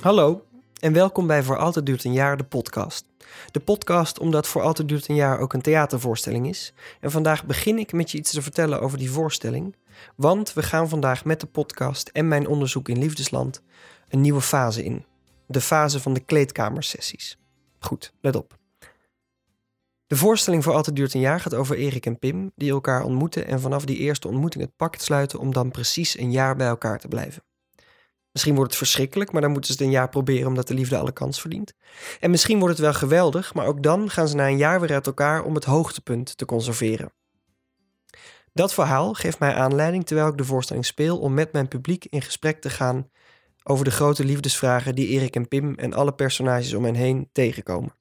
Hallo en welkom bij Voor Altijd Duurt een Jaar, de podcast. De podcast omdat Voor Altijd Duurt een Jaar ook een theatervoorstelling is. En vandaag begin ik met je iets te vertellen over die voorstelling. Want we gaan vandaag met de podcast en mijn onderzoek in Liefdesland een nieuwe fase in. De fase van de kleedkamersessies. Goed, let op. De voorstelling Voor Altijd Duurt een Jaar gaat over Erik en Pim, die elkaar ontmoeten en vanaf die eerste ontmoeting het pact sluiten om dan precies een jaar bij elkaar te blijven. Misschien wordt het verschrikkelijk, maar dan moeten ze het een jaar proberen omdat de liefde alle kans verdient. En misschien wordt het wel geweldig, maar ook dan gaan ze na een jaar weer uit elkaar om het hoogtepunt te conserveren. Dat verhaal geeft mij aanleiding terwijl ik de voorstelling speel om met mijn publiek in gesprek te gaan over de grote liefdesvragen die Erik en Pim en alle personages om hen heen tegenkomen.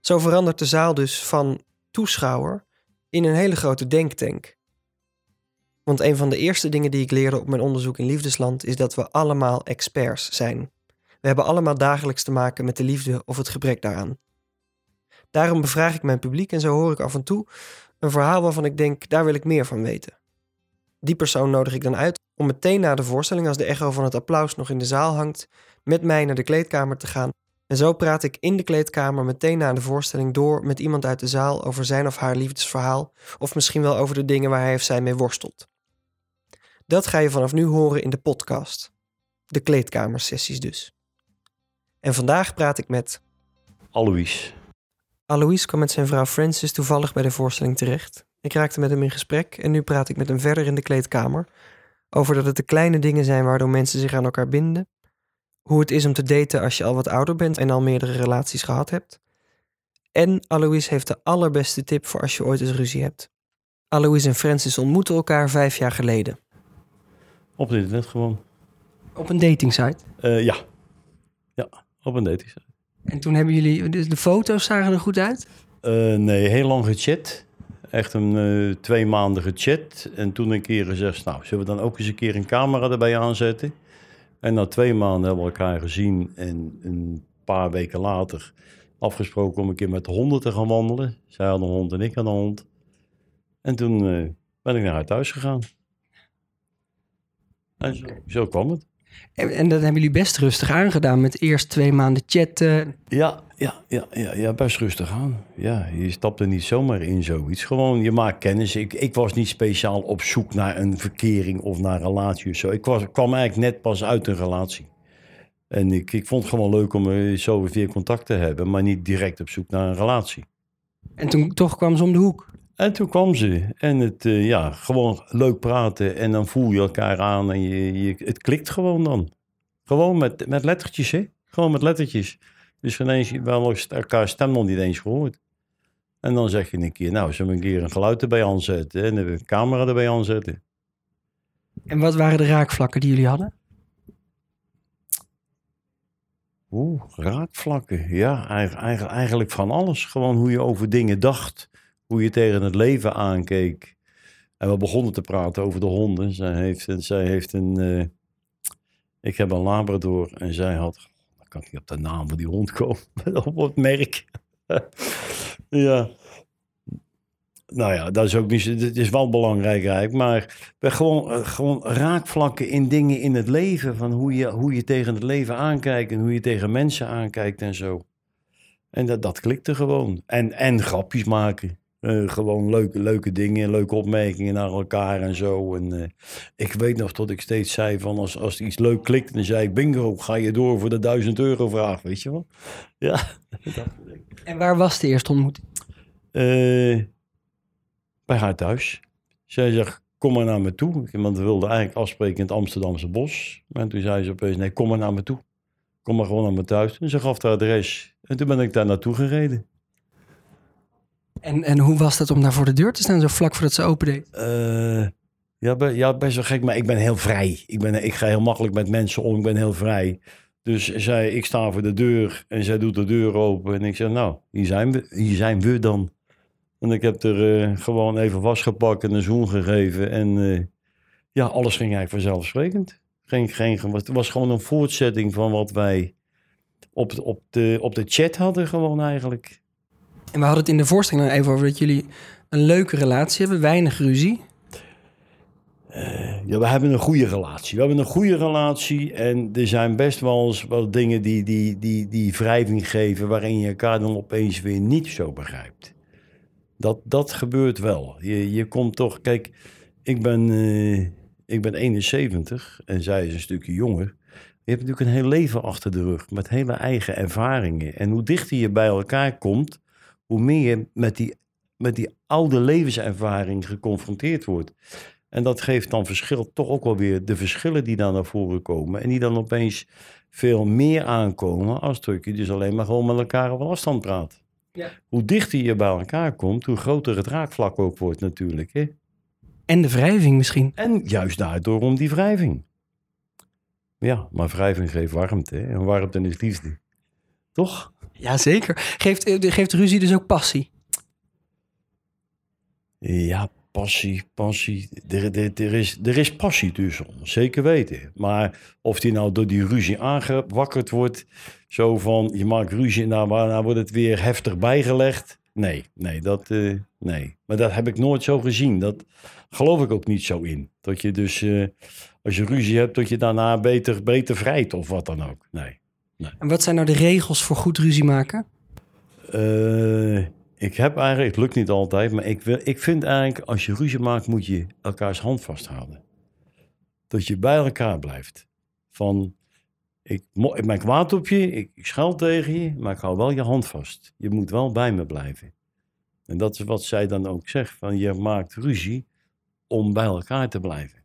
Zo verandert de zaal dus van toeschouwer in een hele grote denktank. Want een van de eerste dingen die ik leerde op mijn onderzoek in Liefdesland is dat we allemaal experts zijn. We hebben allemaal dagelijks te maken met de liefde of het gebrek daaraan. Daarom bevraag ik mijn publiek en zo hoor ik af en toe een verhaal waarvan ik denk, daar wil ik meer van weten. Die persoon nodig ik dan uit om meteen na de voorstelling, als de echo van het applaus nog in de zaal hangt, met mij naar de kleedkamer te gaan. En zo praat ik in de kleedkamer meteen na de voorstelling door met iemand uit de zaal over zijn of haar liefdesverhaal, of misschien wel over de dingen waar hij of zij mee worstelt. Dat ga je vanaf nu horen in de podcast. De kleedkamersessies dus. En vandaag praat ik met. Alois. Alois kwam met zijn vrouw Francis toevallig bij de voorstelling terecht. Ik raakte met hem in gesprek en nu praat ik met hem verder in de kleedkamer. Over dat het de kleine dingen zijn waardoor mensen zich aan elkaar binden. Hoe het is om te daten als je al wat ouder bent en al meerdere relaties gehad hebt. En Alois heeft de allerbeste tip voor als je ooit eens ruzie hebt. Alois en Francis ontmoeten elkaar vijf jaar geleden. Op het internet gewoon. Op een datingsite. Uh, ja. Ja, op een datingsite. En toen hebben jullie... De foto's zagen er goed uit? Uh, nee, heel lang gechat. Echt een uh, twee maanden gechat. En toen een keer gezegd, nou, zullen we dan ook eens een keer een camera erbij aanzetten? En na twee maanden hebben we elkaar gezien. En een paar weken later afgesproken om een keer met de honden te gaan wandelen. Zij had een hond en ik had een hond. En toen ben ik naar haar thuis gegaan. En zo, zo kwam het. En, en, dat hebben jullie best rustig aangedaan met eerst twee maanden chatten. Ja, ja, ja, ja, ja best rustig aan. Ja, je stapt er niet zomaar in zoiets. Gewoon, je maakt kennis. Ik, ik was niet speciaal op zoek naar een verkering of naar een relatie of zo. Ik was, kwam eigenlijk net pas uit een relatie. En ik, ik vond het gewoon leuk om zo weer contact te hebben, maar niet direct op zoek naar een relatie. En toen toch kwam ze om de hoek? En toen kwam ze. En het, uh, ja, gewoon leuk praten. En dan voel je elkaar aan en je, je, het klikt gewoon dan. Gewoon met, met lettertjes, hè? Gewoon met lettertjes. Dus ineens wel elkaar stem nog niet eens gehoord. En dan zeg je een keer, nou, zullen we een keer een geluid erbij aanzetten en een camera erbij aanzetten. En wat waren de raakvlakken die jullie hadden? Oeh, raakvlakken. Ja, eigenlijk, eigenlijk van alles. Gewoon hoe je over dingen dacht hoe je tegen het leven aankeek. En we begonnen te praten over de honden. Zij heeft, zij heeft een. Uh, ik heb een Labrador en zij had. Dan kan ik niet op de naam van die hond komen. op het merk. ja. Nou ja, dat is ook niet. Het is wel belangrijk eigenlijk. Maar gewoon, uh, gewoon raakvlakken in dingen in het leven. Van hoe je, hoe je tegen het leven aankijkt en hoe je tegen mensen aankijkt en zo. En dat, dat klikte gewoon. En, en grapjes maken. Uh, gewoon leuke, leuke dingen, leuke opmerkingen naar elkaar en zo. En uh, ik weet nog dat ik steeds zei van als, als iets leuk klikt, dan zei ik bingo, ga je door voor de 1000 euro vraag, weet je wel. Ja. en waar was de eerste ontmoeting? Uh, bij haar thuis. Zij zegt, kom maar naar me toe. Want we wilden eigenlijk afspreken in het Amsterdamse bos. En toen zei ze opeens, nee, kom maar naar me toe. Kom maar gewoon naar me thuis. En ze gaf het adres. En toen ben ik daar naartoe gereden. En, en hoe was dat om daar voor de deur te staan, zo vlak voordat ze opendeed? Uh, ja, ja, best wel gek, maar ik ben heel vrij. Ik, ben, ik ga heel makkelijk met mensen om, ik ben heel vrij. Dus zij, ik sta voor de deur en zij doet de deur open. En ik zeg, nou, hier zijn we, hier zijn we dan. En ik heb er uh, gewoon even wasgepakt en een zoen gegeven. En uh, ja, alles ging eigenlijk vanzelfsprekend. Geen, geen, het was gewoon een voortzetting van wat wij op, op, de, op de chat hadden gewoon eigenlijk. En we hadden het in de voorstelling dan even over dat jullie een leuke relatie hebben, weinig ruzie. Uh, Ja, we hebben een goede relatie. We hebben een goede relatie en er zijn best wel eens wel dingen die, die, die, die wrijving geven waarin je elkaar dan opeens weer niet zo begrijpt. Dat, dat gebeurt wel. Je, je komt toch, kijk, ik ben, eh, ik ben 71 en zij is een stukje jonger. Je hebt natuurlijk een heel leven achter de rug met hele eigen ervaringen. En hoe dichter je bij elkaar komt, hoe meer je met die, met die oude levenservaring geconfronteerd wordt. En dat geeft dan verschil, toch ook wel weer de verschillen die dan naar voren komen. En die dan opeens veel meer aankomen als dat je dus alleen maar gewoon met elkaar op afstand praat. Ja. Hoe dichter je bij elkaar komt, hoe groter het raakvlak ook wordt natuurlijk. Hè? En de wrijving misschien. En juist daardoor om die wrijving. Ja, maar wrijving geeft warmte. Hè? En warmte is liefde. Toch? Jazeker. Geeft, eh, geeft ruzie dus ook passie? Ja, passie, passie. Er, er, er, is, er is passie tussen ons, zeker weten. Maar of die nou door die ruzie aangewakkerd wordt, zo van je maakt ruzie en nou, nou wordt het weer heftig bijgelegd. Nee, nee, dat, eh, nee. Maar dat heb ik nooit zo gezien. Dat geloof ik ook niet zo in. Dat je dus, eh, als je ruzie hebt, dat je daarna beter, beter vrijt of wat dan ook. Nee. En wat zijn nou de regels voor goed ruzie maken? Eh, ik heb eigenlijk, het lukt niet altijd, maar ik, wil, ik vind eigenlijk als je ruzie maakt, moet je elkaars hand vasthouden. Dat je bij elkaar blijft. Van, ik, ben kwaad op je, ik, ik tegen je, maar ik hou wel je hand vast. Je moet wel bij me blijven. En dat is wat zij dan ook zegt, van je maakt ruzie om bij elkaar te blijven.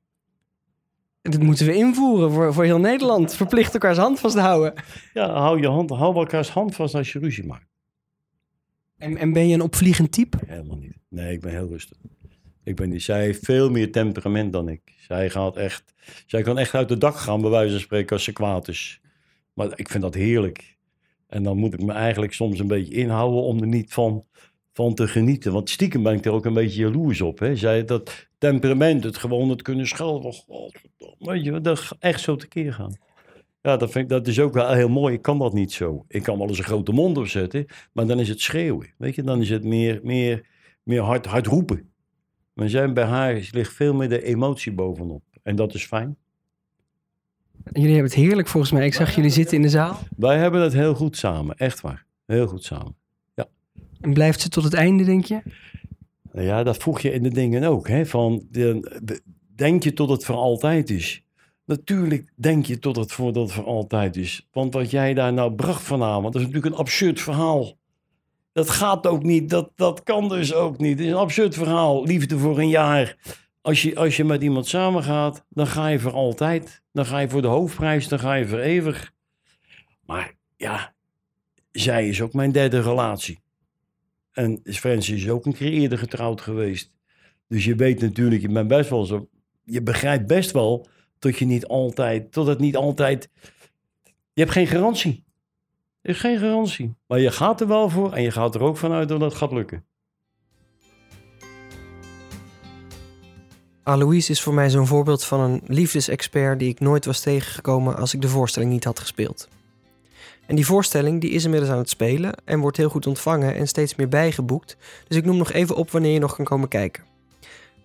Dat moeten we invoeren voor, voor heel Nederland. Verplicht elkaars hand vast te houden. Ja, hou je hand, hou elkaars hand vast als je ruzie maakt. En, en ben je een opvliegend type? Helemaal niet. Nee, ik ben heel rustig. Ik ben niet. Zij heeft veel meer temperament dan ik. Zij gaat echt. Zij kan echt uit de dak gaan, bij wijze van spreken, als ze kwaad is. Maar ik vind dat heerlijk. En dan moet ik me eigenlijk soms een beetje inhouden om er niet van, van te genieten. Want stiekem ben ik er ook een beetje jaloers op. Hè. Zij dat temperament, het gewoon het kunnen schelden. oh, Weet je, dat echt zo tekeer gaan. Ja, dat, vind ik, dat is ook wel heel mooi. Ik kan dat niet zo. Ik kan wel eens een grote mond opzetten, maar dan is het schreeuwen. Weet je, dan is het meer, meer, meer hard, hard roepen. Maar zij, bij haar ligt veel meer de emotie bovenop. En dat is fijn. Jullie hebben het heerlijk volgens mij. Ik zag jullie zitten in de zaal. Wij hebben het heel goed samen, echt waar. Heel goed samen. En blijft ze tot het einde, denk je? Nou Ja, dat vroeg je in de dingen ook. Hè? Van, de, de- denk je tot het voor altijd is? Natuurlijk denk je tot het voor, dat het voor altijd is. Want wat jij daar nou bracht vanavond, dat is natuurlijk een absurd verhaal. Dat gaat ook niet, dat, dat kan dus ook niet. Het is een absurd verhaal, liefde voor een jaar. Als je, als je met iemand samengaat, dan ga je voor altijd. Dan ga je voor de hoofdprijs, dan ga je voor eeuwig. Maar ja, zij is ook mijn derde relatie. En Francis is ook een keer eerder getrouwd geweest. Dus je weet natuurlijk, je bent best wel zo. Je begrijpt best wel dat je niet altijd, tot het niet altijd. Je hebt geen garantie. Er is geen garantie. Maar je gaat er wel voor en je gaat er ook vanuit dat het gaat lukken. Alois is voor mij zo'n voorbeeld van een liefdesexpert die ik nooit was tegengekomen als ik de voorstelling niet had gespeeld. En die voorstelling die is inmiddels aan het spelen en wordt heel goed ontvangen en steeds meer bijgeboekt. Dus ik noem nog even op wanneer je nog kan komen kijken.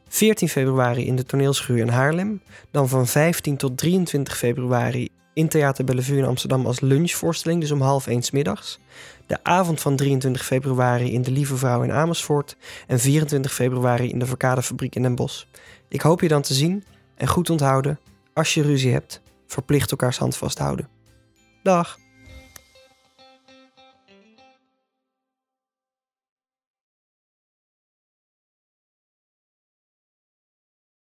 14 februari in de toneelschuur in Haarlem. Dan van 15 tot 23 februari in Theater Bellevue in Amsterdam als lunchvoorstelling, dus om half één 's middags. De avond van 23 februari in de Lieve Vrouw in Amersfoort. En 24 februari in de Verkadefabriek in Den Bosch. Ik hoop je dan te zien en goed onthouden, als je ruzie hebt, verplicht elkaars hand vasthouden. Dag!